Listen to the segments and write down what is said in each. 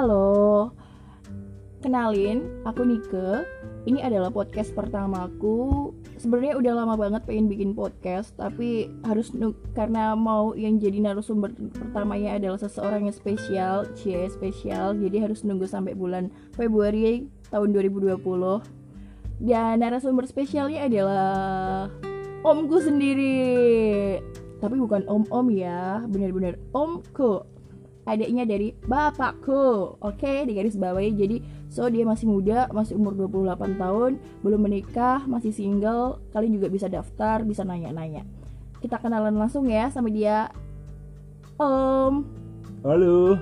Halo, kenalin, aku Nike. Ini adalah podcast pertamaku. Sebenarnya udah lama banget pengen bikin podcast, tapi harus karena mau yang jadi narasumber pertamanya adalah seseorang yang spesial, cie spesial. Jadi harus nunggu sampai bulan Februari tahun 2020. Dan narasumber spesialnya adalah omku sendiri. Tapi bukan om-om ya, bener-bener omku adiknya dari bapakku. Oke di garis bawahi jadi so dia masih muda masih umur 28 tahun belum menikah masih single. Kalian juga bisa daftar bisa nanya-nanya. Kita kenalan langsung ya sama dia. Om. Halo,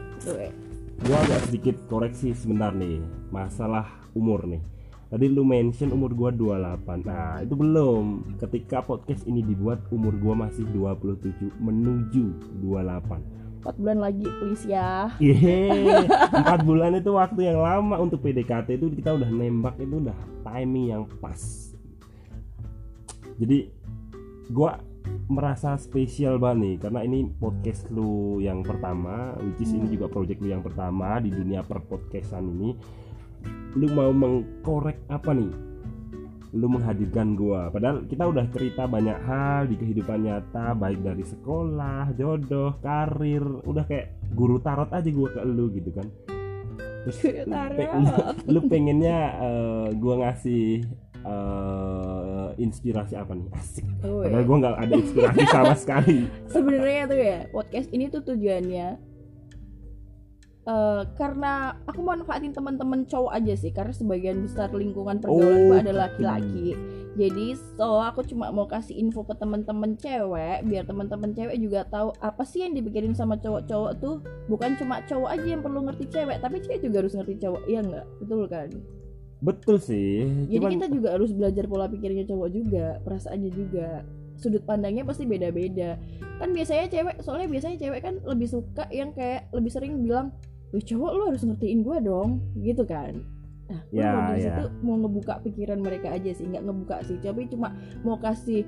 gua agak sedikit koreksi sebentar nih Masalah umur nih. Tadi lu mention umur gua 28 Nah itu belum. Ketika podcast ini dibuat umur gua masih 27 menuju 28 empat bulan lagi please ya. Yeay 4 bulan itu waktu yang lama untuk PDKT itu kita udah nembak itu udah timing yang pas. Jadi gua merasa spesial banget nih karena ini podcast lu yang pertama which is ini Hmm. juga project lu yang pertama di dunia per podcastan ini. Lu mau mengkorek apa nih lu menghadirkan gua. Padahal kita udah cerita banyak hal di kehidupan nyata baik dari sekolah jodoh karir udah kayak guru tarot aja gua ke lu gitu kan. Terus lu pe- lu, lu pengennya eh, gua ngasih eh, inspirasi apa nih? Asik. Oh, Padahal ya. gue nggak ada inspirasi sama sekali. sebenarnya tuh ya podcast ini tuh tujuannya eh, karena aku manfaatin teman-teman cowok aja sih karena sebagian besar lingkungan pergaulan Oh, gue adalah laki-laki. Jadi so aku cuma mau kasih info ke teman-teman cewek biar teman-teman cewek juga tahu apa sih yang dipikirin sama cowok-cowok tuh. Bukan cuma cowok aja yang perlu ngerti cewek tapi cewek juga harus ngerti cowok iya nggak? Betul kan? Betul sih. jadi Cuman kita juga harus belajar pola pikirnya cowok juga perasaannya juga. Sudut pandangnya pasti beda-beda. Kan biasanya cewek soalnya biasanya cewek kan lebih suka yang kayak lebih sering bilang Wih cowok lu harus ngertiin gue dong gitu kan nah gue Ya, mau di ya. situ mau ngebuka pikiran mereka aja sih nggak ngebuka sih tapi cuma mau kasih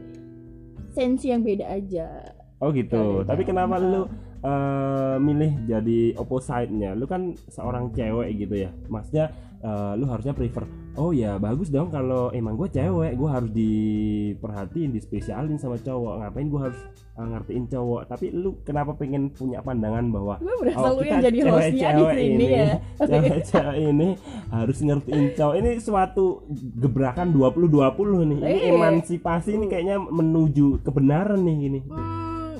sensi yang beda aja oh gitu. Kali Tapi ya. kenapa lu eh, milih jadi opposite-nya? Lu kan seorang cewek gitu ya. Maksudnya eh, lu harusnya prefer oh ya bagus dong kalau emang gue cewek gue harus diperhatiin dispesialin sama cowok. Ngapain gue harus eh, ngertiin cowok? Tapi lu kenapa pengen punya pandangan bahwa gue berasa Oh, lu yang jadi hostnya di sini ini, ya. cewek-cewek ini harus ngertiin cowok. Ini suatu gebrakan 2020 nih. Ini Eh. emansipasi ini kayaknya menuju kebenaran nih ini. Hmm,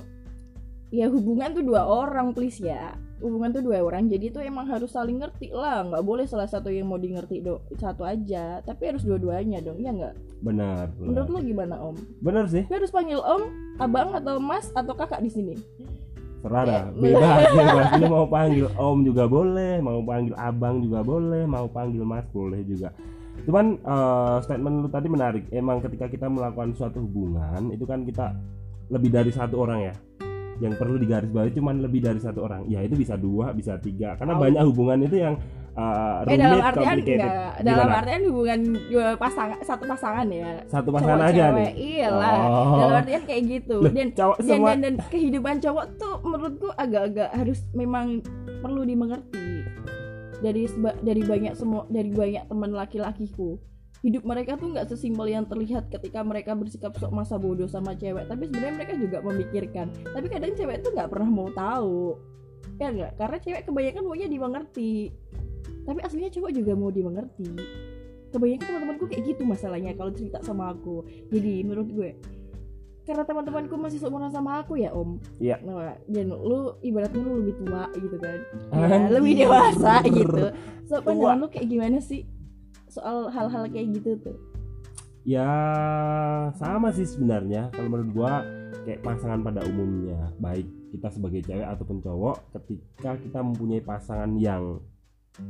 ya hubungan tuh dua orang please ya hubungan tuh dua orang jadi tuh emang harus saling ngerti lah. Nggak boleh salah satu yang mau di ngerti do satu aja tapi harus dua-duanya dong ya nggak? Benar menurut lo gimana om? Benar sih. Gue harus panggil om abang atau mas atau kakak di sini? Serah dah Ya. bebas. Bebas lu mau panggil om juga boleh mau panggil abang juga boleh mau panggil mas boleh juga. Cuman eh, statement lu tadi menarik. Emang ketika kita melakukan suatu hubungan itu kan kita lebih dari satu orang ya yang perlu digarisbawahi cuman lebih dari satu orang. Ya itu bisa dua bisa tiga. Karena Oh. banyak hubungan itu yang eh, eh rumit dalam artian enggak dalam Gimana? artian hubungan dua pasangan satu pasangan ya? Satu pasangan Cowok aja cewek, nih. iyalah. Oh. dalam artian kayak gitu. Loh, dan cowok dan, semua dan, dan kehidupan cowok tuh menurutku agak-agak harus memang perlu dimengerti. Dari dari banyak semua dari banyak teman laki-lakiku hidup mereka tuh nggak sesimpel yang terlihat ketika mereka bersikap sok masa bodoh sama cewek. Tapi sebenarnya mereka juga memikirkan. Tapi kadang cewek tuh nggak pernah mau tahu. Ya nggak? Karena cewek kebanyakan maunya dimengerti. Tapi aslinya cowok juga mau dimengerti. Kebanyakan teman-temanku kayak gitu masalahnya kalau cerita sama aku. Jadi menurut gue karena teman-temanku masih seumuran sama aku ya om. Iya. nah, dan lu ibaratnya lu lebih tua gitu kan. Ya, lebih dewasa gitu. So pandangan lu kayak gimana sih soal hal-hal kayak gitu tuh. Ya sama sih sebenarnya. Kalau menurut gua kayak pasangan pada umumnya. Baik kita sebagai cewek ataupun cowok ketika kita mempunyai pasangan yang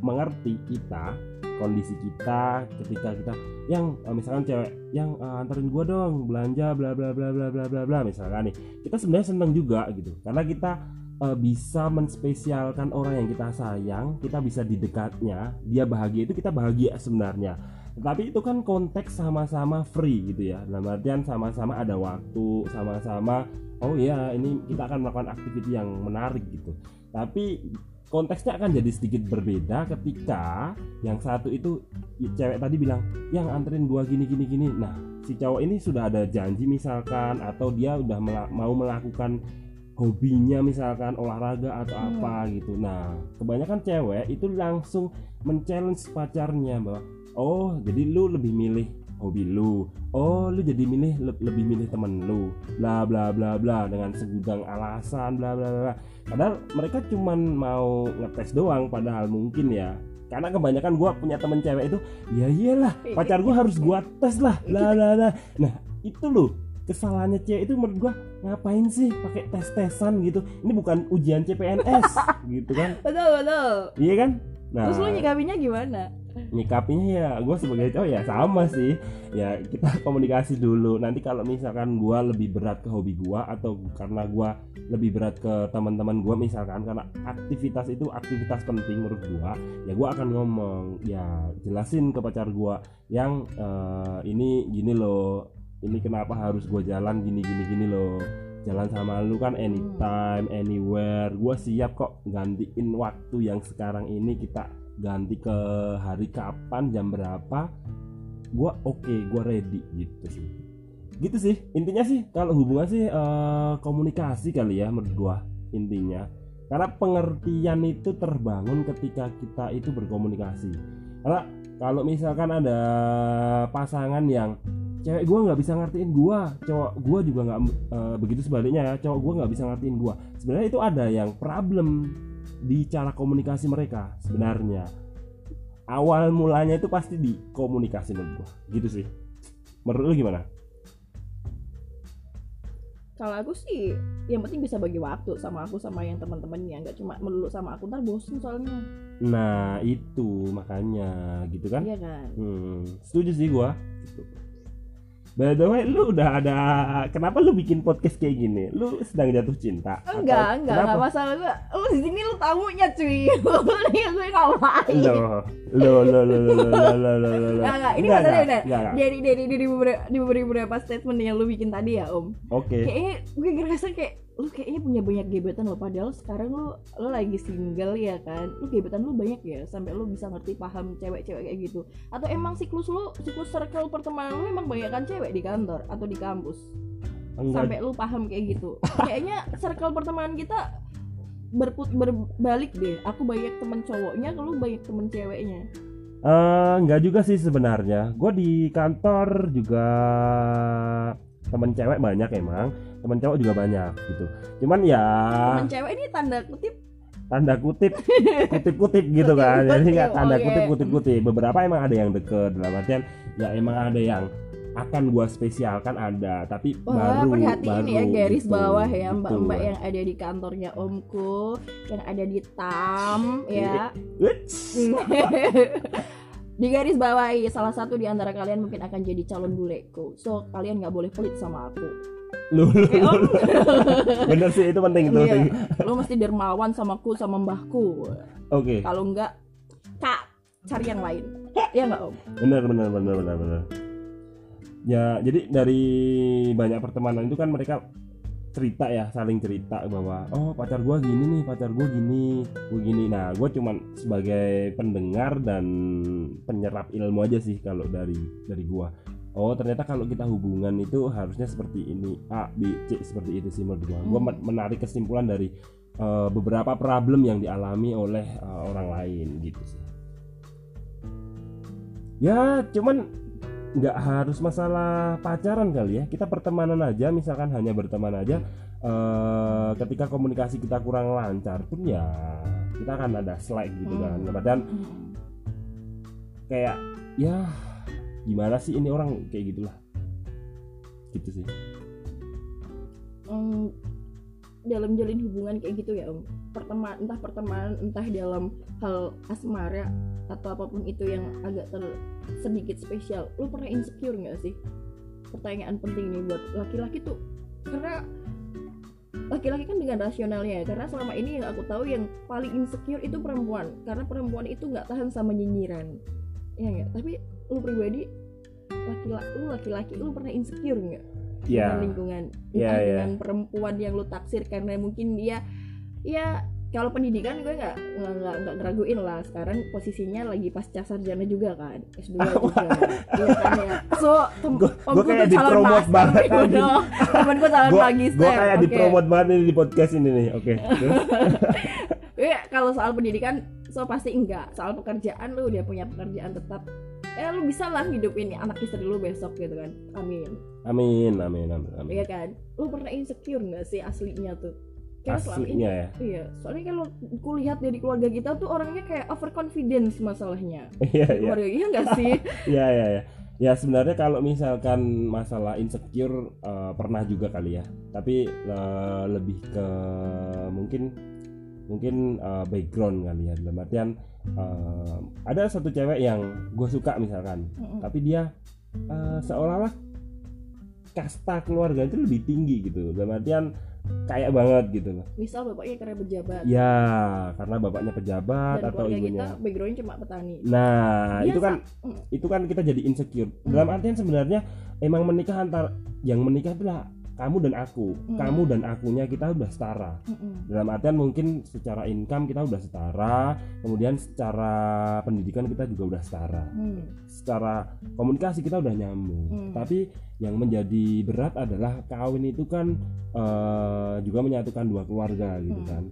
mengerti kita kondisi kita ketika kita yang eh, misalkan cewek yang eh, anterin gua dong belanja bla bla bla bla bla bla bla misalkan nih. Kita sebenarnya seneng juga gitu. Karena kita eh, bisa menspesialkan orang yang kita sayang kita bisa di dekatnya dia bahagia itu kita bahagia sebenarnya. Tapi itu kan konteks sama-sama free gitu ya. Dalam artian sama-sama ada waktu sama-sama oh iya ini kita akan melakukan aktiviti yang menarik gitu. Tapi konteksnya akan jadi sedikit berbeda ketika yang satu itu cewek tadi bilang yang anterin gua gini gini gini. Nah si cowok ini sudah ada janji misalkan atau dia udah mau melakukan hobinya misalkan olahraga atau Hmm. apa gitu. Nah kebanyakan cewek itu langsung men-challenge pacarnya bahwa oh jadi lu lebih milih hobi lu. Oh lu jadi milih le- lebih milih temen lu. Bla bla bla bla dengan segudang alasan bla bla bla. Padahal mereka cuman mau ngetes doang padahal mungkin ya. Karena kebanyakan gua punya temen cewek itu ya iyalah pacar gua harus gua tes lah. Bla bla bla. Nah itu loh kesalahannya cewek itu menurut gua ngapain sih pakai tes tesan gitu? Ini bukan ujian CPNS gitu kan? Betul betul. Iya kan? Nah. Terus lu nyikapinya gimana? Nyikapinya ya gue sebagai cowok ya sama sih. Ya kita komunikasi dulu. Nanti kalau misalkan gue lebih berat ke hobi gue atau karena gue lebih berat ke teman-teman gue misalkan karena aktivitas itu aktivitas penting menurut gue ya gue akan ngomong ya jelasin ke pacar gue yang eh, ini gini loh ini kenapa harus gue jalan gini gini gini loh. Jalan sama lu kan anytime anywhere. Gue siap kok gantiin waktu yang sekarang ini kita ganti ke hari kapan jam berapa. Gua oke gua ready gitu sih. Gitu sih intinya sih kalau hubungan sih eh, komunikasi kali ya menurut gua intinya. Karena pengertian itu terbangun ketika kita itu berkomunikasi. Karena kalau misalkan ada pasangan yang cewek gua nggak bisa ngertiin gua. Cowok gua juga nggak eh, begitu sebaliknya ya. Cowok gua nggak bisa ngertiin gua. Sebenarnya itu ada yang problem di cara komunikasi mereka sebenarnya. Awal mulanya itu pasti di komunikasi menurut gua. Gitu sih. Menurut lu gimana? Kalau aku sih yang penting bisa bagi waktu sama aku sama yang teman-temannya. Nggak cuma melulu sama aku ntar bosen soalnya. Nah itu makanya. Gitu kan? Iya kan? Hmm, setuju sih gua. Gitu. By the way, lu udah ada kenapa lu bikin podcast kayak gini? Lu sedang jatuh cinta? Atau enggak enggak kenapa? enggak masalah gua lu di sini lu tamunya cuy lu gue ngapain lo lo lo lo lo lo lo lo lo. Enggak, enggak, ini Enggak, masalahnya enggak, enggak, enggak. dari dari dari beberapa, di beberapa statement yang lu bikin tadi ya om Oke. kayaknya gue ngerasa kayak lu kayaknya punya banyak gebetan lo padahal sekarang lu lu lagi single ya kan lu gebetan lu banyak ya sampai lu bisa ngerti paham cewek-cewek kayak gitu. Atau emang siklus lu siklus circle pertemanan lu emang banyak kan cewek di kantor atau di kampus? Enggak. Sampai lu paham kayak gitu. Kayaknya circle pertemanan kita berput berbalik deh. Aku banyak temen cowoknya lu banyak temen ceweknya. Eh, enggak juga sih sebenarnya. Gue di kantor juga temen cewek banyak emang, temen cowok juga banyak gitu. Cuman ya temen cewek ini tanda kutip tanda kutip kutip kutip gitu kan. Jadi nggak tanda Oke. kutip kutip kutip. Beberapa emang ada yang deket dalam artian ya emang ada yang akan gua spesialkan ada tapi Wah, baru perhatiin baru ya garis gitu, bawah ya gitu. mbak-mbak yang ada di kantornya omku, yang ada di TAM ya. Di garis bawahi salah satu di antara kalian mungkin akan jadi calon buleku. So kalian nggak boleh pelit sama aku. lu lu, Eh, lu, Om. lu. bener sih itu penting itu Iya. Lo mesti dermawan sama aku sama mbahku. oke Kalau enggak, kak cari yang lain. Ya nggak om? benar benar benar benar benar ya jadi dari banyak pertemanan itu kan mereka cerita ya saling cerita bahwa oh pacar gua gini nih pacar gua gini gua gini. Nah gua cuman sebagai pendengar dan penyerap ilmu aja sih kalau dari dari gua. Oh ternyata kalau kita hubungan itu harusnya seperti ini A B C seperti itu sih menurut gua. Gua Hmm. men- menarik kesimpulan dari eh, beberapa problem yang dialami oleh eh, orang lain gitu sih. Ya cuman nggak harus masalah pacaran kali ya. Kita pertemanan aja misalkan hanya berteman aja eh, ketika komunikasi kita kurang lancar pun ya kita akan ada slack gitu kan. Hmm. dan kayak ya gimana sih ini orang kayak gitulah. Gitu sih. Hmm, dalam jalin hubungan kayak gitu ya om. Pertemanan entah pertemanan entah dalam hal asmara atau apa pun itu yang agak ter sedikit spesial. Lu pernah insecure nggak sih? Pertanyaan penting nih buat laki-laki tuh karena laki-laki kan dengan rasionalnya ya karena selama ini yang aku tahu yang paling insecure itu perempuan karena perempuan itu nggak tahan sama nyinyiran. Ya nggak? Tapi lu pribadi laki-laki lu laki-laki lu pernah insecure nggak? Ya. Dengan lingkungan Iya, entah iya. dengan perempuan yang lu taksir karena mungkin dia ya kalau pendidikan gue nggak nggak nggak ngeraguin lah sekarang posisinya lagi pasca sarjana juga kan S2 juga iya kan ya so tem- Gua- om gue kayak dipromot banget udah. temen gue calon Gua, magister gua kayak oke. dipromot banget nih di podcast ini nih. Oke. terus? Iya, kalau soal pendidikan so pasti enggak soal pekerjaan lu udah punya pekerjaan tetap ya lu bisa lah hidupin anak istri lu besok gitu kan amin Amin, amin, amin. amin. Iya kan lu pernah insecure nggak sih aslinya tuh karena selama ini Aslinya ya. Iya, soalnya kalau kulihat dari keluarga kita tuh orangnya kayak overconfidence masalahnya. Iya, iya. Keluarga iya nggak sih? Iya, iya, iya. Ya sebenarnya kalau misalkan masalah insecure eh, pernah juga kali ya. Tapi eh, lebih ke mungkin mungkin eh, background kali ya. Dalam artian eh, ada satu cewek yang gue suka misalkan, Mm-mm. tapi dia eh, seolah-olah kasta keluarga itu lebih tinggi gitu. Dalam artian kayak banget gitu loh. Misal bapaknya karena berjabat Ya, karena bapaknya pejabat dan atau keluarga kita ibunya. backgroundnya cuma petani. Nah, itu Biasa. kan Mm. itu kan kita jadi insecure. Dalam artian sebenarnya emang menikah antar yang menikah itulah kamu dan aku. Hmm. Kamu dan akunya kita udah setara. Mm-mm. Dalam artian mungkin secara income kita udah setara, kemudian secara pendidikan kita juga udah setara. Hmm. Secara komunikasi kita udah nyambung. Hmm. Tapi yang menjadi berat adalah kawin itu kan eh, juga menyatukan dua keluarga gitu Hmm. kan.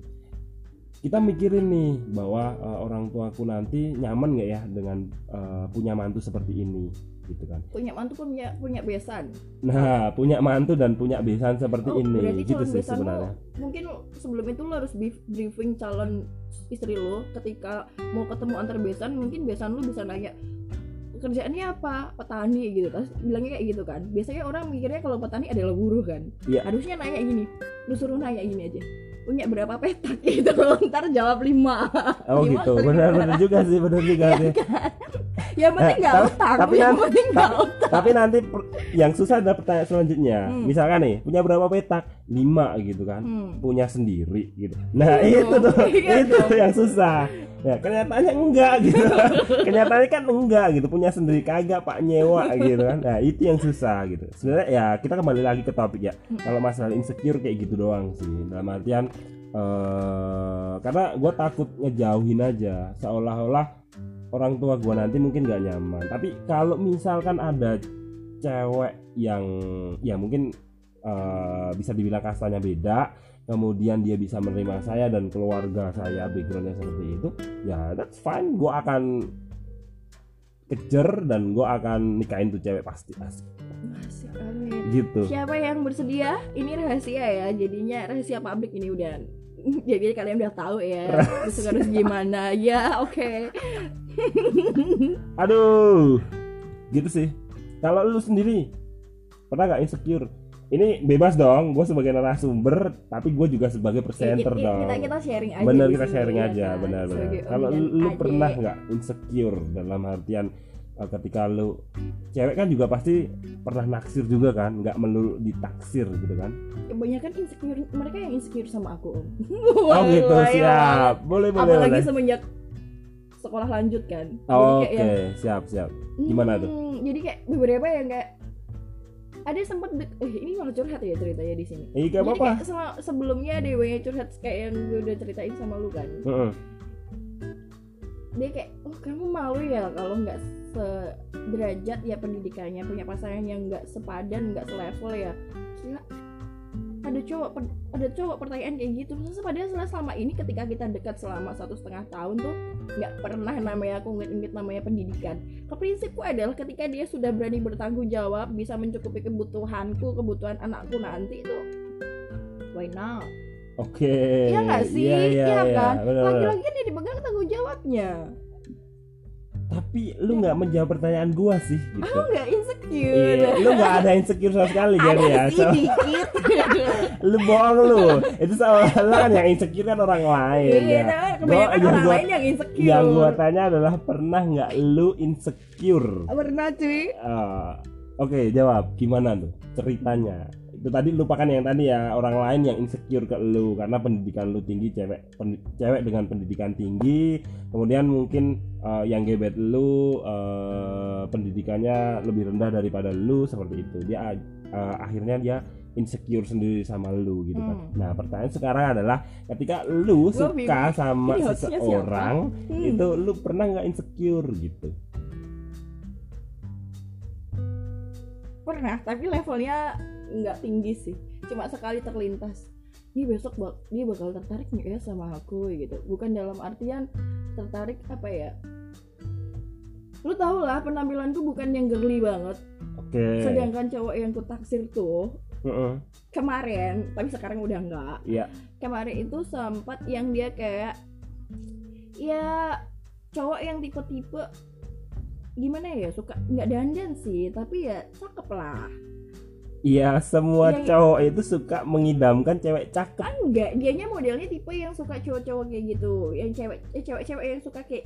Kita mikirin nih bahwa eh, orang tuaku nanti nyaman nggak ya dengan eh, punya mantu seperti ini gitu kan. Punya mantu punya punya besan. Nah, punya mantu dan punya besan seperti Oh, ini gitu sih sebenarnya. lo mungkin sebelum itu lo harus brief- briefing calon istri lo ketika mau ketemu antar besan mungkin besan lo bisa nanya kerjaannya apa petani gitu terus bilangnya kayak gitu kan biasanya orang mikirnya kalau petani adalah buruh kan Iya. harusnya nanya gini lu suruh nanya gini aja punya berapa petak gitu ntar jawab lima Oh Lima gitu, benar benar juga sih, benar juga Iya sih. kan? Yang penting Eh, nggak tapi- utang tapi yang nanti- penting nggak utang Tapi nanti yang susah adalah pertanyaan selanjutnya. Hmm. Misalkan nih, punya berapa petak? Lima gitu kan. Hmm. punya sendiri gitu. Nah Iya itu tuh iya itu dong. yang susah. Ya kenyataannya enggak gitu. kenyataannya kan enggak gitu. Punya sendiri kagak pak nyewa gitu kan. Nah itu yang susah gitu. Sebenarnya ya kita kembali lagi ke topik ya. Hmm. Kalau masalah insecure kayak gitu doang sih. Dalam artian eh karena gue takut ngejauhin aja. Seolah-olah orang tua gue nanti mungkin nggak nyaman. Tapi kalau misalkan ada cewek yang ya mungkin eh, bisa dibilang kastanya beda kemudian dia bisa menerima saya dan keluarga saya backgroundnya seperti itu ya that's fine gue akan kejar dan gue akan nikahin tuh cewek pasti asik amin. gitu Siapa yang bersedia? Ini rahasia ya, jadinya rahasia publik ini udah. Jadi kalian udah tahu ya, terus harus gimana? Ya, oke. aduh gitu sih kalau lu sendiri pernah nggak insecure ini bebas dong gue sebagai narasumber tapi gue juga sebagai presenter Kita, dong kita kita sharing aja. bener kita sharing ya aja kan? benar Sebagai kalau lu adik. pernah nggak insecure dalam artian uh, ketika lu cewek kan juga pasti pernah naksir juga kan nggak melulu ditaksir gitu kan Kebanyakan insecure, mereka yang insecure sama aku om. oh gitu iya siap boleh boleh Apalagi boleh semenjak sekolah lanjut kan. Jadi oke yang, siap siap Gimana tuh? Hmm, Jadi kayak beberapa yang kayak ada sempat eh ini malah curhat ya ceritanya di sini. eh gak Jadi apa-apa sebelumnya ada yang banyak curhat kayak yang gue udah ceritain sama lu kan. Heeh. Dia kayak, oh kamu malu ya kalau nggak sederajat ya pendidikannya punya pasangan yang nggak sepadan nggak selevel ya. Gila, ada cowok ada cowok pertanyaan kayak gitu. Masa padahal selama- ini ketika kita dekat selama satu setengah tahun tuh nggak pernah namanya aku ngit-ngit namanya pendidikan. Keprinsipku adalah ketika dia sudah berani bertanggung jawab bisa mencukupi kebutuhanku kebutuhan anakku nanti itu why not? oke Iya nggak sih? iya iya Iya iya, kan? bener, bener. Laki-laki kan dia dipegang tanggung jawabnya. Tapi lu nggak menjawab pertanyaan gua sih gitu Aku nggak insecure. Iya, lu nggak ada insecure sama sekali jadi ya. Sih So- dikit. lu bohong lu. Itu sama kan yang insecure kan orang lain Iya, ya. kebanyakan Gua- orang gua- lain yang insecure. Yang gua tanya adalah pernah nggak lu insecure? Pernah cuy. Eh, Oke, jawab. Gimana tuh ceritanya? Itu tadi lupakan yang tadi ya orang lain yang insecure ke lu karena pendidikan lu tinggi, cewek pendi- cewek dengan pendidikan tinggi, kemudian mungkin eh, yang gebet lu eh, pendidikannya lebih rendah daripada lu seperti itu. Dia eh, akhirnya dia insecure sendiri sama lu gitu kan. Hmm. Nah, pertanyaan sekarang adalah ketika lu Gua suka bingung. sama Ini seseorang, Hmm. itu lu pernah nggak insecure gitu? pernah tapi levelnya nggak tinggi sih. Cuma sekali terlintas. Ini besok bak dia bakal tertarik nggak ya sama aku gitu. Bukan dalam artian tertarik apa ya? Lu tau lah penampilanku bukan yang girly banget. Oke. sedangkan cowok yang ku taksir tuh Heeh. kemarin tapi sekarang udah enggak Iya. kemarin itu sempat yang dia kayak ya cowok yang tipe-tipe gimana ya suka nggak dandan sih tapi ya cakep lah Iya, semua Yang- cowok itu suka mengidamkan cewek cakep. kan enggak dianya modelnya tipe yang suka cowok-cowok kayak gitu yang cewek eh, cewek-cewek yang suka kayak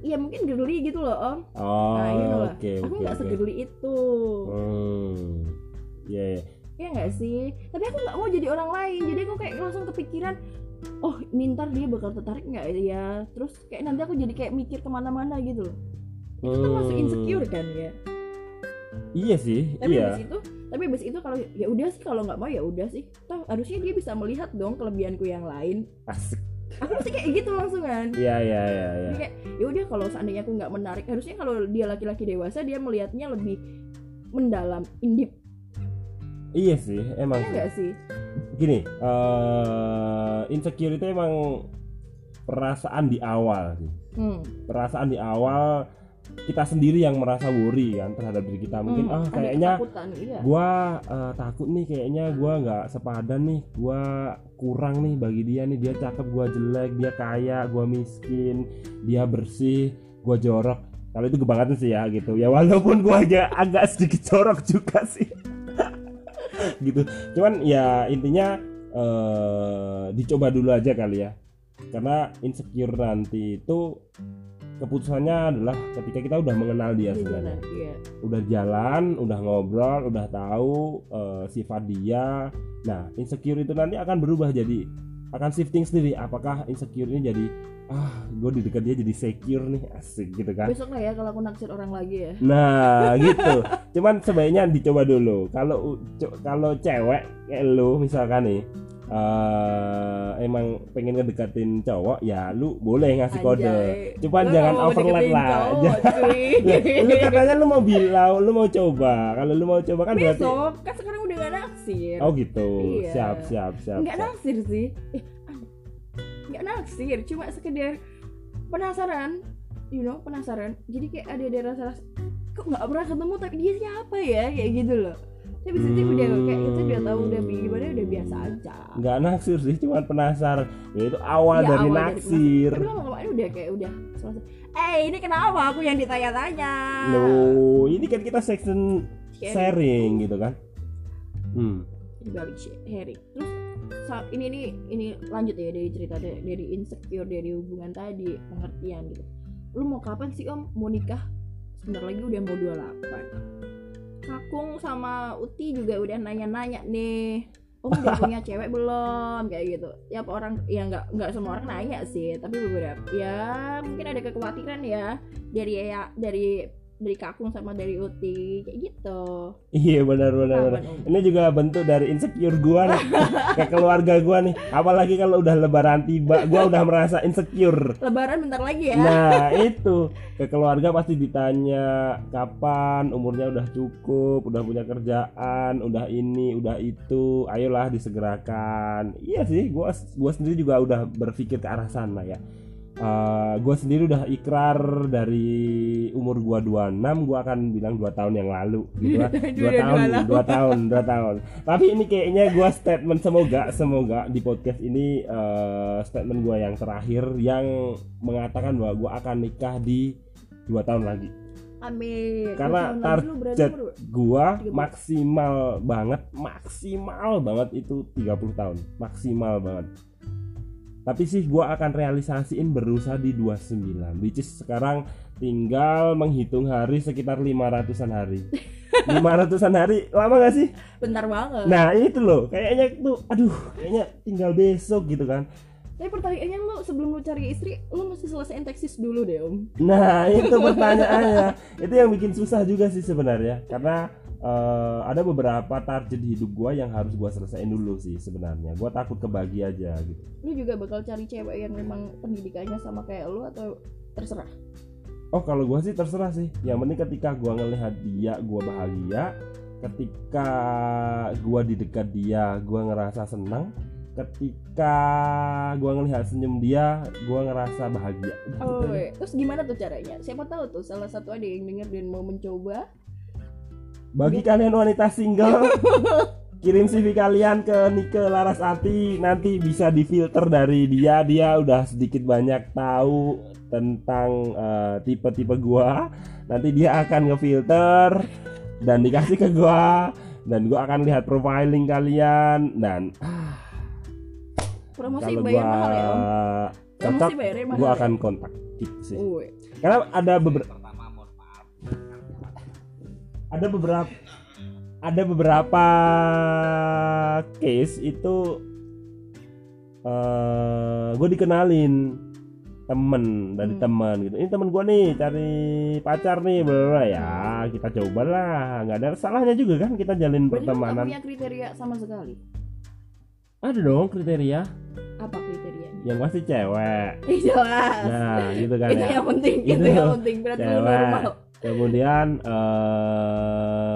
ya mungkin girly gitu loh om Oh, nah you know lah oke aku nggak oke. segirly itu Hmm. Iya, iya. ya nggak sih tapi aku nggak mau jadi orang lain jadi aku kayak langsung kepikiran oh ini ntar dia bakal tertarik nggak ya terus kayak nanti aku jadi kayak mikir ke mana-mana gitu loh itu termasuk Hmm. insecure kan ya Iya sih, tapi iya. abis itu tapi abis itu kalau ya udah sih kalau nggak mau ya udah sih toh harusnya dia bisa melihat dong kelebihanku yang lain Asik. aku pasti kayak gitu langsung kan Iya, iya, iya, iya. Jadi kayak ya udah kalau seandainya aku nggak menarik harusnya kalau dia laki-laki dewasa dia melihatnya lebih mendalam indip Iya sih, emang ya sih. sih Gini, eh insecure itu emang perasaan di awal sih. hmm. Perasaan di awal kita sendiri yang merasa worry kan terhadap diri kita. Mungkin Hmm, ah kayaknya iya. gua eh, takut nih kayaknya gua nggak sepadan nih gua kurang nih bagi dia nih. Dia cakep gua jelek dia kaya gua miskin dia bersih gua jorok. Kalau itu kebangetan sih ya gitu. Ya walaupun gua aja agak sedikit jorok juga sih. Gitu. Cuman ya intinya eh dicoba dulu aja kali ya. Karena insecure nanti itu keputusannya adalah ketika kita udah mengenal dia sebenarnya iya. udah jalan, udah ngobrol, udah tahu eh, sifat dia. Nah, insecure itu nanti akan berubah jadi akan shifting sendiri. Apakah insecure ini jadi ah, gue di dekat dia jadi secure nih, asik gitu kan? besok lah ya kalau aku naksir orang lagi ya Nah, gitu. Cuman sebaiknya dicoba dulu. Kalau kalau cewek kayak lu misalkan nih eh, emang pengen ngedekatin cowok, ya lu boleh ngasih kode. Anjay. Cuman Gua jangan overlap lah. Lah, lu katanya lu mau bilang, lu mau coba. Kalau lu mau coba kan berarti besok kan sekarang udah gak naksir Oh gitu. Iya. Siap, siap, siap. nggak siap. naksir sih eh, an- nggak naksir cuma sekedar penasaran you know penasaran jadi kayak ada ada rasa rasa kok nggak pernah ketemu tapi dia siapa ya kayak gitu loh tapi itu udah kayak itu udah tahu udah gimana udah biasa aja Nggak naksir sih, cuma penasaran. Ya itu awal Iya, dari awal dari naksir. tapi lama kemarin udah kayak udah selesai eh ini kenapa aku yang ditanya-tanya Loh, ini kan kita section Sharing. sharing gitu kan. Hmm. di balik sharing terus saat ini nih ini lanjut ya dari cerita dari, dari insecure dari hubungan tadi pengertian gitu lu mau kapan sih om mau nikah sebentar lagi udah mau 28 Kakung sama Uti juga udah nanya-nanya nih Om udah punya cewek belum? Kayak gitu. Ya orang ya nggak nggak semua orang nanya sih tapi beberapa ya mungkin ada kekhawatiran ya dari ya dari dari Kakung sama dari Uti kayak gitu Iya benar benar benar. Kapan, Om? Ini juga bentuk dari insecure gua nih ke keluarga gua nih. Apalagi kalau udah lebaran tiba, gua udah merasa insecure. Lebaran bentar lagi ya Nah itu ke keluarga pasti ditanya kapan umurnya udah cukup, udah punya kerjaan, udah ini, udah itu, ayolah disegerakan. Iya sih, gua gua sendiri juga udah berpikir ke arah sana ya. Eh, gua sendiri udah ikrar dari umur gua 26 gua akan bilang dua tahun yang lalu gitu kan. dua tahun, 28. dua tahun, dua tahun. Tapi ini kayaknya gua statement semoga semoga di podcast ini eh, statement gua yang terakhir yang mengatakan bahwa gua akan nikah di dua tahun lagi. Amin Karena target Gua 30. maksimal banget, maksimal banget itu 30 tahun, maksimal banget. Tapi sih gua akan realisasiin berusaha di 29 Which is sekarang tinggal menghitung hari sekitar 500an hari. 500an hari lama gak sih? bentar banget. Nah itu loh kayaknya tuh aduh kayaknya tinggal besok gitu kan. Tapi pertanyaannya lu sebelum lu cari istri lu mesti selesaiin teksis dulu deh om. Nah itu pertanyaannya. Itu yang bikin susah juga sih sebenarnya Karena eh, ada beberapa target di hidup gua yang harus gua selesaiin dulu sih sebenarnya. Gua takut kebagi aja gitu. Lu juga bakal cari cewek yang memang pendidikannya sama kayak lu atau terserah? Oh kalau gua sih terserah sih. Yang penting ketika gua ngelihat dia gua bahagia. Ketika gua di dekat dia gua ngerasa senang. Ketika gua ngelihat senyum dia gua ngerasa bahagia. Gitu oh iya. terus gimana tuh caranya? Siapa tahu tuh salah satu ada yang denger dan mau mencoba bagi kalian wanita single kirim CV kalian ke Nike Larasati nanti bisa difilter dari dia. Dia udah sedikit banyak tahu tentang eh, tipe-tipe gua. Nanti dia akan ngefilter dan dikasih ke gua. Dan gua akan lihat profiling kalian. Dan promosi kalau bayar gua mahal ya om. cocok gua ya? akan kontak sih. Karena ada beberapa ada beberapa ada beberapa case itu eh gue dikenalin temen dari Hmm. teman gitu. Ini temen gue nih cari pacar nih bla bla. ya kita coba lah. Nggak ada salahnya juga kan kita jalin berarti nggak pertemanan. punya kriteria sama sekali? Ada dong kriteria. Apa kriterianya? Yang pasti cewek. Jelas. Nah gitu kan itu ya. yang penting itu, Itu yang penting. Berarti lu cewek. normal kemudian eh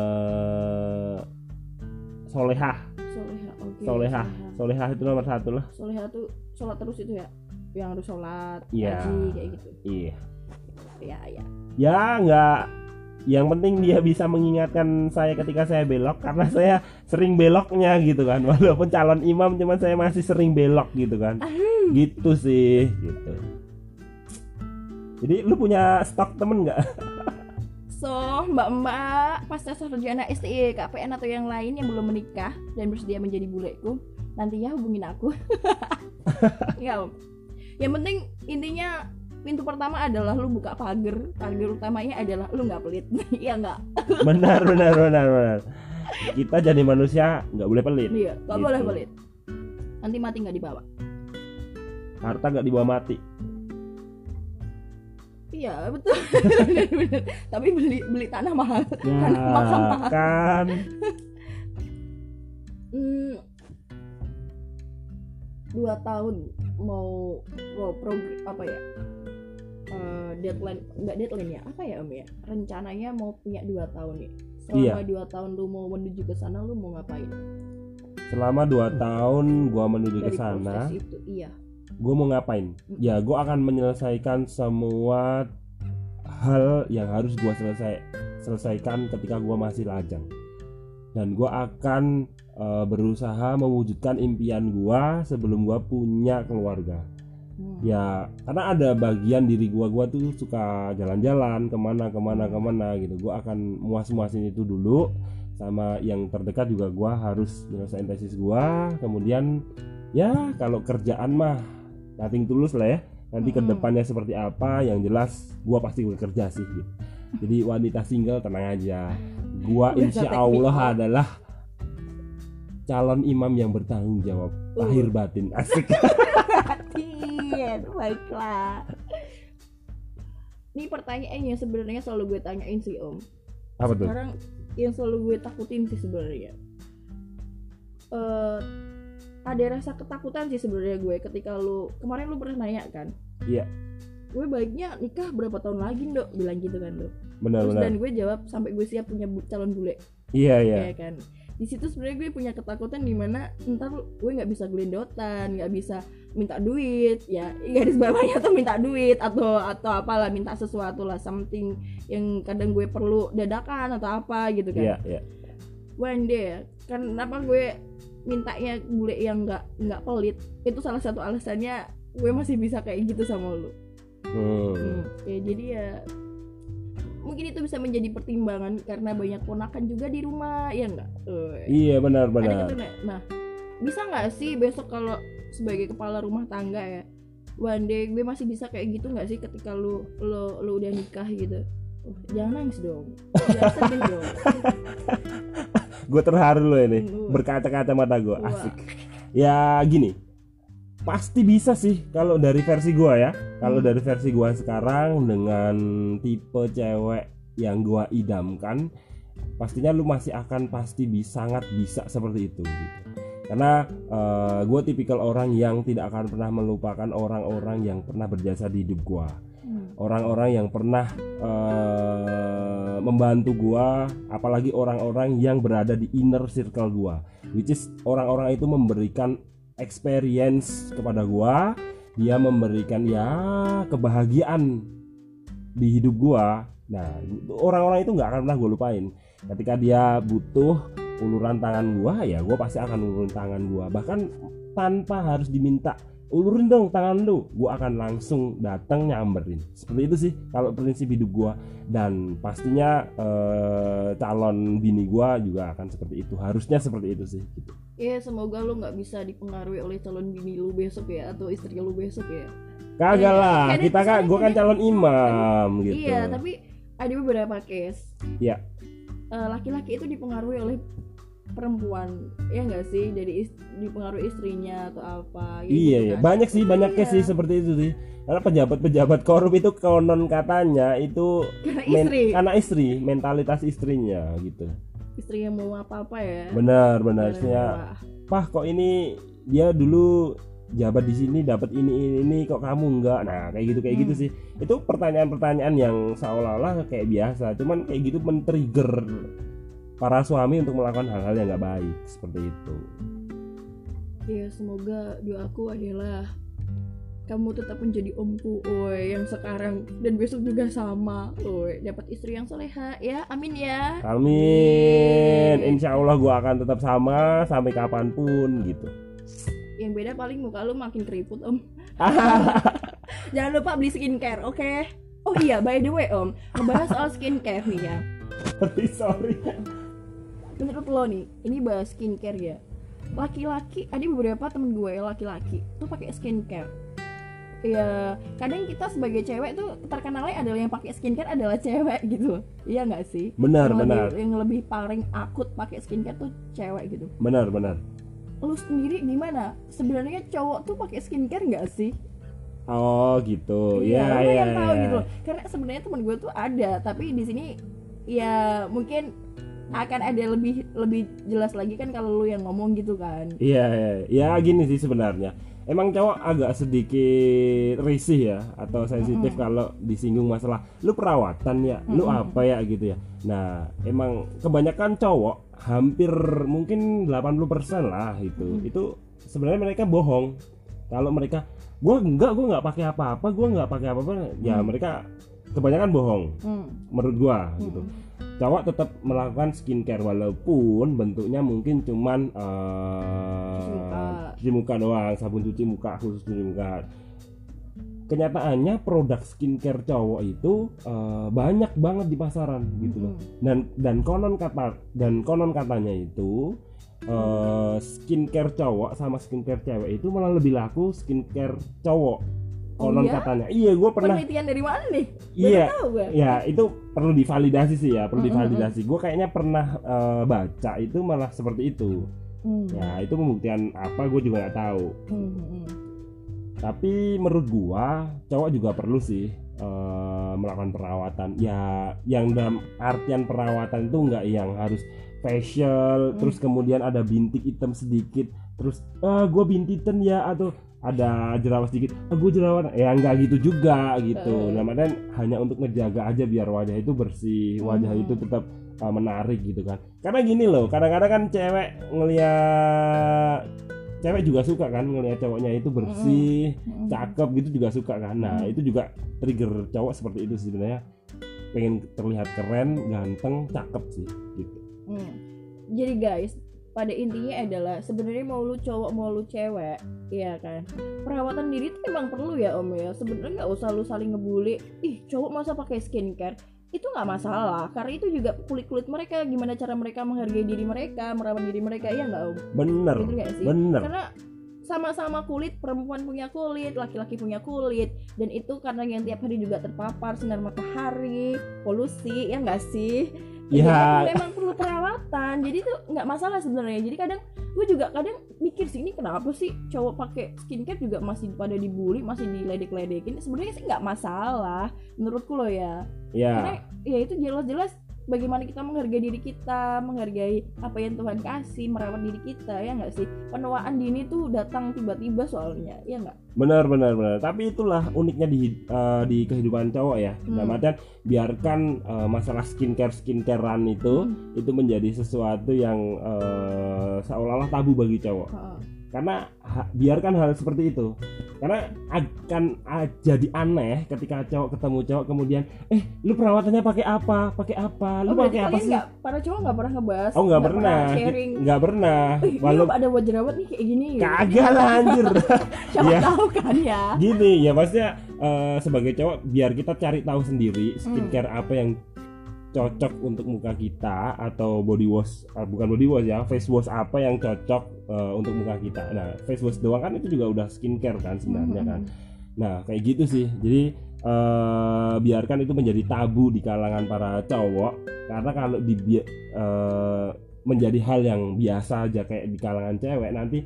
solehah. Soleha oke solehah. Solehah. Itu nomor satu lah. Soleha tuh sholat terus itu ya? Yang harus sholat Iya. haji kayak gitu. Iya. Ya ya. Ya nggak. Yang penting dia bisa mengingatkan saya ketika saya belok karena saya sering beloknya gitu kan. Walaupun calon imam cuman saya masih sering belok gitu kan. Gitu sih gitu. Jadi lu punya stok temen nggak So, mbak-mbak pasca sarjana STI, KPN atau yang lain yang belum menikah dan bersedia menjadi buleku, nantinya hubungin aku. ya. Yang penting intinya pintu pertama adalah lu buka pagar. Pagar utamanya adalah lu nggak pelit. Iya nggak? benar benar benar benar kita jadi manusia nggak boleh pelit Iya, nggak Gitu. boleh pelit. Nanti mati nggak dibawa. harta nggak dibawa mati Iya betul. Bener. Tapi beli beli tanah mahal. ya makam mahal. kan Hmm, dua tahun mau mau progr apa ya Eh, deadline nggak deadline ya apa ya om ya rencananya mau punya dua tahun nih selama Iya. dua tahun lu mau menuju ke sana lu mau ngapain selama dua tahun gua menuju ke sana itu iya gue mau ngapain? Ya gue akan menyelesaikan semua hal yang harus gue selesai selesaikan ketika gue masih lajang. Dan gue akan eh, berusaha mewujudkan impian gue sebelum gue punya keluarga. Hmm. ya karena ada bagian diri gue gue tuh suka jalan-jalan ke mana ke mana ke mana gitu. Gue akan muas-muasin itu dulu sama yang terdekat juga gue harus menyelesaikan tesis gue kemudian ya kalau kerjaan mah nothing tulus lah ya nanti Mm-mm. ke depannya seperti apa yang jelas gue pasti bekerja sih gitu. jadi wanita single tenang aja Udah insya Allah adalah calon imam yang bertanggung jawab Uh. lahir batin asik Iya, baiklah. Ini pertanyaan yang sebenarnya selalu gue tanyain sih om. apa tuh Sekarang yang selalu gue takutin sih sebenarnya. Eh ada rasa ketakutan sih sebenarnya gue ketika lu kemarin lu pernah nanya kan? Iya. Gue baiknya nikah berapa tahun lagi dok? Bilang gitu kan dok. Terus benar-benar dan gue jawab sampai gue siap punya bu- calon bule, iya iya ya kan? Di situ sebenarnya gue punya ketakutan di mana ntar gue nggak bisa gelendotan, nggak bisa minta duit, ya garis bawahnya tuh minta duit atau atau apalah minta sesuatu lah something yang kadang gue perlu dadakan atau apa gitu kan? iya iya one day ya kenapa gue mintanya bule yang nggak nggak pelit itu salah satu alasannya gue masih bisa kayak gitu sama lu. Hmm. Hmm, ya jadi ya mungkin itu bisa menjadi pertimbangan karena banyak ponakan juga di rumah ya enggak iya benar benar. gitu nah bisa nggak sih besok kalau sebagai kepala rumah tangga ya one day gue masih bisa kayak gitu nggak sih ketika lu lu lu udah nikah gitu? Uh, jangan nangis dong. Jangan sedih dong gue terharu loh ini. Berkaca-kaca mata gue asik. Ya gini. Pasti bisa sih kalau dari versi gue ya. Kalau Hmm. dari versi gue sekarang dengan tipe cewek yang gue idamkan pastinya lu masih akan pasti bisa sangat bisa seperti itu gitu. Karena gue tipikal orang yang tidak akan pernah melupakan orang-orang yang pernah berjasa di hidup gue. Orang-orang yang pernah eh, membantu gua apalagi orang-orang yang berada di inner circle gua which is orang-orang itu memberikan experience kepada gua dia memberikan ya kebahagiaan di hidup gua. Nah orang-orang itu nggak akan pernah gue lupain. Ketika dia butuh uluran tangan gua ya gua pasti akan ulurin tangan gua. Bahkan tanpa harus diminta ulurin dong tangan lu gua akan langsung datang nyamberin seperti itu sih kalau prinsip hidup gua dan pastinya eh, calon bini gua juga akan seperti itu harusnya seperti itu sih gitu. Iya semoga lu nggak bisa dipengaruhi oleh calon bini lu besok ya atau istri lu besok ya. kagak Iya, lah kadang kita kan gua kan calon imam gitu Iya tapi ada beberapa case. Iya. Eh, laki-laki itu dipengaruhi oleh perempuan ya nggak sih? Jadi is- dipengaruhi istrinya atau apa ya iya gitu iya. kan. banyak sih banyak Iya. sih seperti itu sih. Karena pejabat-pejabat korup itu konon katanya itu karena istri. karena istri mentalitas istrinya gitu. Istri yang mau apa-apa ya? Benar benar. Istrinya. Pah kok ini dia dulu jabat di sini dapat ini, ini ini kok kamu enggak? Nah kayak gitu kayak gitu Hmm. sih. Itu pertanyaan-pertanyaan yang seolah-olah kayak biasa. Cuman kayak gitu men-trigger para suami untuk melakukan hal-hal yang nggak baik seperti itu Iya semoga doaku adalah kamu tetap menjadi omku, oi yang sekarang dan besok juga sama, oi dapat istri yang soleha ya, amin ya. amin Amin. insya Allah gua akan tetap sama sampai kapan pun gitu Yang beda paling muka lu makin keriput om. Jangan lupa beli skincare, oke? Oh iya, by the way om, ngebahas soal skincare nih ya. sorry sorry Menurut lo nih, ini bahas skincare ya. Laki-laki, ada beberapa temen gue laki-laki tuh pakai skincare. Ya, kadang kita sebagai cewek tuh terkenalnya adalah yang pakai skincare adalah cewek gitu. Iya nggak sih? benar yang benar lebih, yang lebih paling akut pakai skincare tuh cewek gitu. benar benar Lu sendiri gimana? Sebenarnya cowok tuh pakai skincare nggak sih? oh gitu Iya, ya lu ya yang tahu ya. gitu loh. Karena sebenarnya temen gue tuh ada, tapi di sini ya mungkin akan ada lebih lebih jelas lagi kan kalau lu yang ngomong gitu kan. Iya, iya, ya gini sih sebenarnya. Emang cowok agak sedikit risih ya atau sensitif kalau disinggung masalah lu perawatan ya, lu apa ya gitu ya. Nah, emang kebanyakan cowok hampir mungkin 80% lah itu. Mm. Itu sebenarnya mereka bohong. Kalau mereka gua enggak, gua nggak pakai apa-apa, gua nggak pakai apa-apa, ya Mm. mereka kebanyakan bohong Hmm. menurut gua gitu hmm. Cowok tetap melakukan skincare walaupun bentuknya mungkin cuman eh, Cuci muka. cuci muka doang sabun cuci muka khusus cuci muka. Kenyataannya produk skincare cowok itu eh, banyak banget di pasaran gitu loh. Dan dan konon kata dan konon katanya itu eh, skincare cowok sama skincare cewek itu malah lebih laku skincare cowok Oh konon iya? katanya iya gue pernah Penelitian dari mana nih? iya Baru tahu gue. ya itu perlu divalidasi sih ya perlu Mm, mm, divalidasi gue kayaknya pernah eh, baca itu malah seperti itu Hmm. ya itu pembuktian apa gue juga nggak tahu Hmm, hmm, hmm. tapi menurut gua cowok juga perlu sih eh, melakukan perawatan ya yang dalam artian perawatan itu nggak yang harus facial Hmm. terus kemudian ada bintik hitam sedikit terus ah gue bintitan ya atau ada jerawat sedikit. Ah gue jerawat. Ya nggak gitu juga gitu. Nah makanya hanya untuk ngejaga aja biar wajah itu bersih wajah Hmm. itu tetap uh, menarik gitu kan. Karena gini loh kadang-kadang kan cewek ngeliat cewek juga suka kan ngeliat cowoknya itu bersih Hmm. cakep gitu juga suka kan. Nah Hmm. itu juga trigger cowok seperti itu sebenarnya. Pengen terlihat keren ganteng cakep sih gitu. Hmm. Jadi guys, pada intinya adalah sebenarnya mau lu cowok mau lu cewek, iya kan. Perawatan diri itu emang perlu ya om ya. Sebenarnya nggak usah lu saling ngebully. Ih cowok masa pakai skincare? Itu nggak masalah, karena itu juga kulit kulit mereka. Gimana cara mereka menghargai diri mereka, merawat diri mereka, iya nggak om? bener Gitu nggak sih? bener Karena sama-sama kulit, perempuan punya kulit, laki-laki punya kulit, dan itu karena yang tiap hari juga terpapar sinar matahari, polusi, ya nggak sih? Ya. Memang perlu perawatan, jadi tuh nggak masalah sebenarnya. Jadi kadang gue juga kadang mikir sih ini kenapa sih cowok pakai skincare juga masih pada dibully, masih diledek-ledekin. Sebenarnya sih nggak masalah menurutku loh ya. ya Karena ya itu jelas-jelas bagaimana kita menghargai diri kita menghargai apa yang Tuhan kasih merawat diri kita ya nggak sih penuaan dini tuh datang tiba-tiba soalnya ya nggak benar benar benar tapi itulah uniknya di eh, di kehidupan cowok ya Hmm. dalam artian biarkan eh, masalah skincare skincarean itu Hmm. itu menjadi sesuatu yang eh, seolah-olah tabu bagi cowok. Karena ha- biarkan hal seperti itu. Karena akan jadi aneh ketika cowok ketemu cowok kemudian eh lu perawatannya pakai apa? Pakai apa? Lu Oh, pakai apa sih? nggak para cowok nggak pernah ngebahas oh nggak pernah. nggak pernah. Walau ada buat jerawat nih kayak gini kagak lah anjir. Siapa Iya. tahu kan ya. Gini ya maksudnya eh, sebagai cowok biar kita cari tahu sendiri skincare apa yang cocok untuk muka kita atau body wash eh, bukan body wash ya face wash apa yang cocok eh, untuk muka kita. Nah face wash doang kan itu juga udah skincare kan sebenarnya kan. Nah kayak gitu sih. Jadi eh, biarkan itu menjadi tabu di kalangan para cowok karena kalau di eh, menjadi hal yang biasa aja kayak di kalangan cewek nanti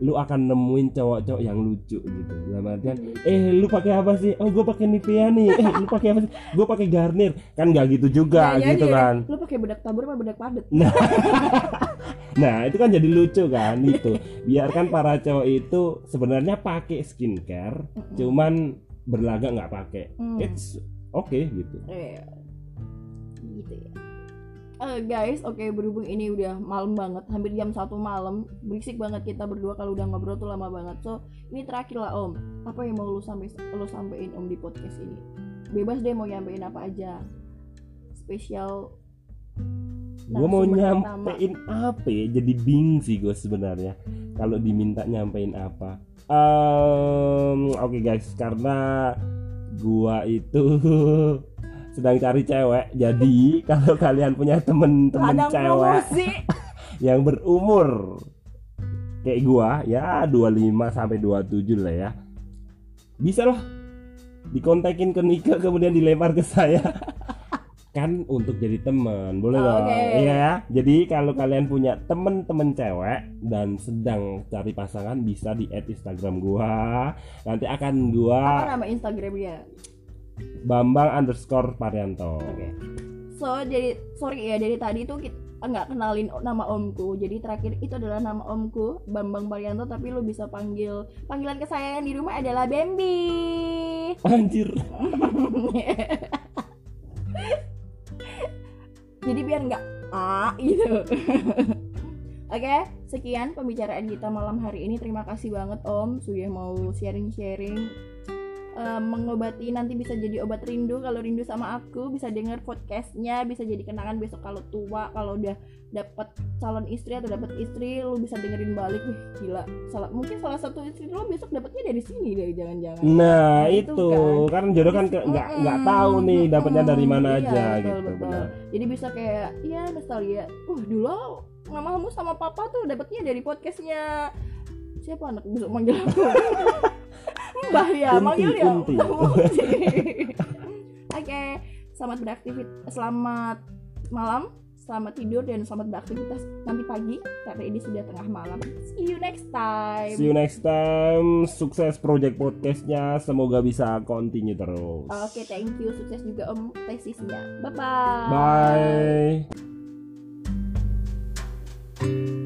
lu akan nemuin cowok-cowok yang lucu gitu. Dalam artian eh lu pakai apa sih? Oh gue pakai Nivea nih. Eh lu pakai apa sih? Gue pakai Garnier. Kan nggak gitu juga Nah, gitu jadi, kan. Lu pakai bedak tabur apa bedak padet nah. Itu kan jadi lucu kan itu. Biarkan para cowok itu sebenarnya pakai skincare cuman berlagak nggak pakai. Hmm. it's oke gitu. Iya. Eh, guys, oke berhubung ini udah malam banget, hampir jam satu malam, berisik banget kita berdua kalau udah ngobrol tuh lama banget. So ini terakhir lah Om, apa yang mau lu sampai lu sampein Om di podcast ini? Bebas deh mau nyampein apa aja. Spesial. gue mau nyampein apa ya jadi bingung sih gue sebenarnya kalau diminta nyampein apa Ehm, oke guys karena gua itu sedang cari cewek. Jadi kalau kalian punya temen-temen cewek yang berumur kayak gua ya 25 sampai 27 lah ya bisa lah dikontekin ke Nika kemudian dilempar ke saya. Kan untuk jadi teman boleh Oh, dong. iya ya. Jadi kalau kalian punya temen-temen cewek dan sedang cari pasangan bisa di add Instagram gua. Nanti akan Apa gua nama Instagramnya? Bambang underscore Parianto Oke. So jadi sorry ya dari tadi tuh kita nggak kenalin nama omku. Jadi terakhir itu adalah nama omku Bambang Parianto tapi lu bisa panggil panggilan kesayangan di rumah adalah Bambi. anjir jadi biar nggak ah gitu. Oke, sekian pembicaraan kita malam hari ini. Terima kasih banget Om sudah mau sharing-sharing eh, mengobati nanti bisa jadi obat rindu. Kalau rindu sama aku bisa denger podcastnya bisa jadi kenangan besok kalau tua kalau udah dapat calon istri atau dapat istri lu bisa dengerin balik. Wih gila. Salah mungkin salah satu istri lu besok dapatnya dari sini deh jangan-jangan. Nah Itu itu. kan. kan jodoh kan nggak nggak tahu nih dapatnya dari mana Iya, aja betul, gitu betul. benar. jadi bisa kayak ya nostalgia. Uh dulu mamamu sama papa tuh dapatnya dari podcastnya. Siapa anak besok manggil aku mbah ya manggil ya unti. Oke, okay. selamat beraktivitas, selamat malam, selamat tidur dan selamat beraktivitas nanti pagi karena ini sudah tengah malam. See you next time. See you next time. Sukses project podcastnya, semoga bisa continue terus. Oke, okay, thank you. Sukses juga om tesisnya. Bye bye. Bye.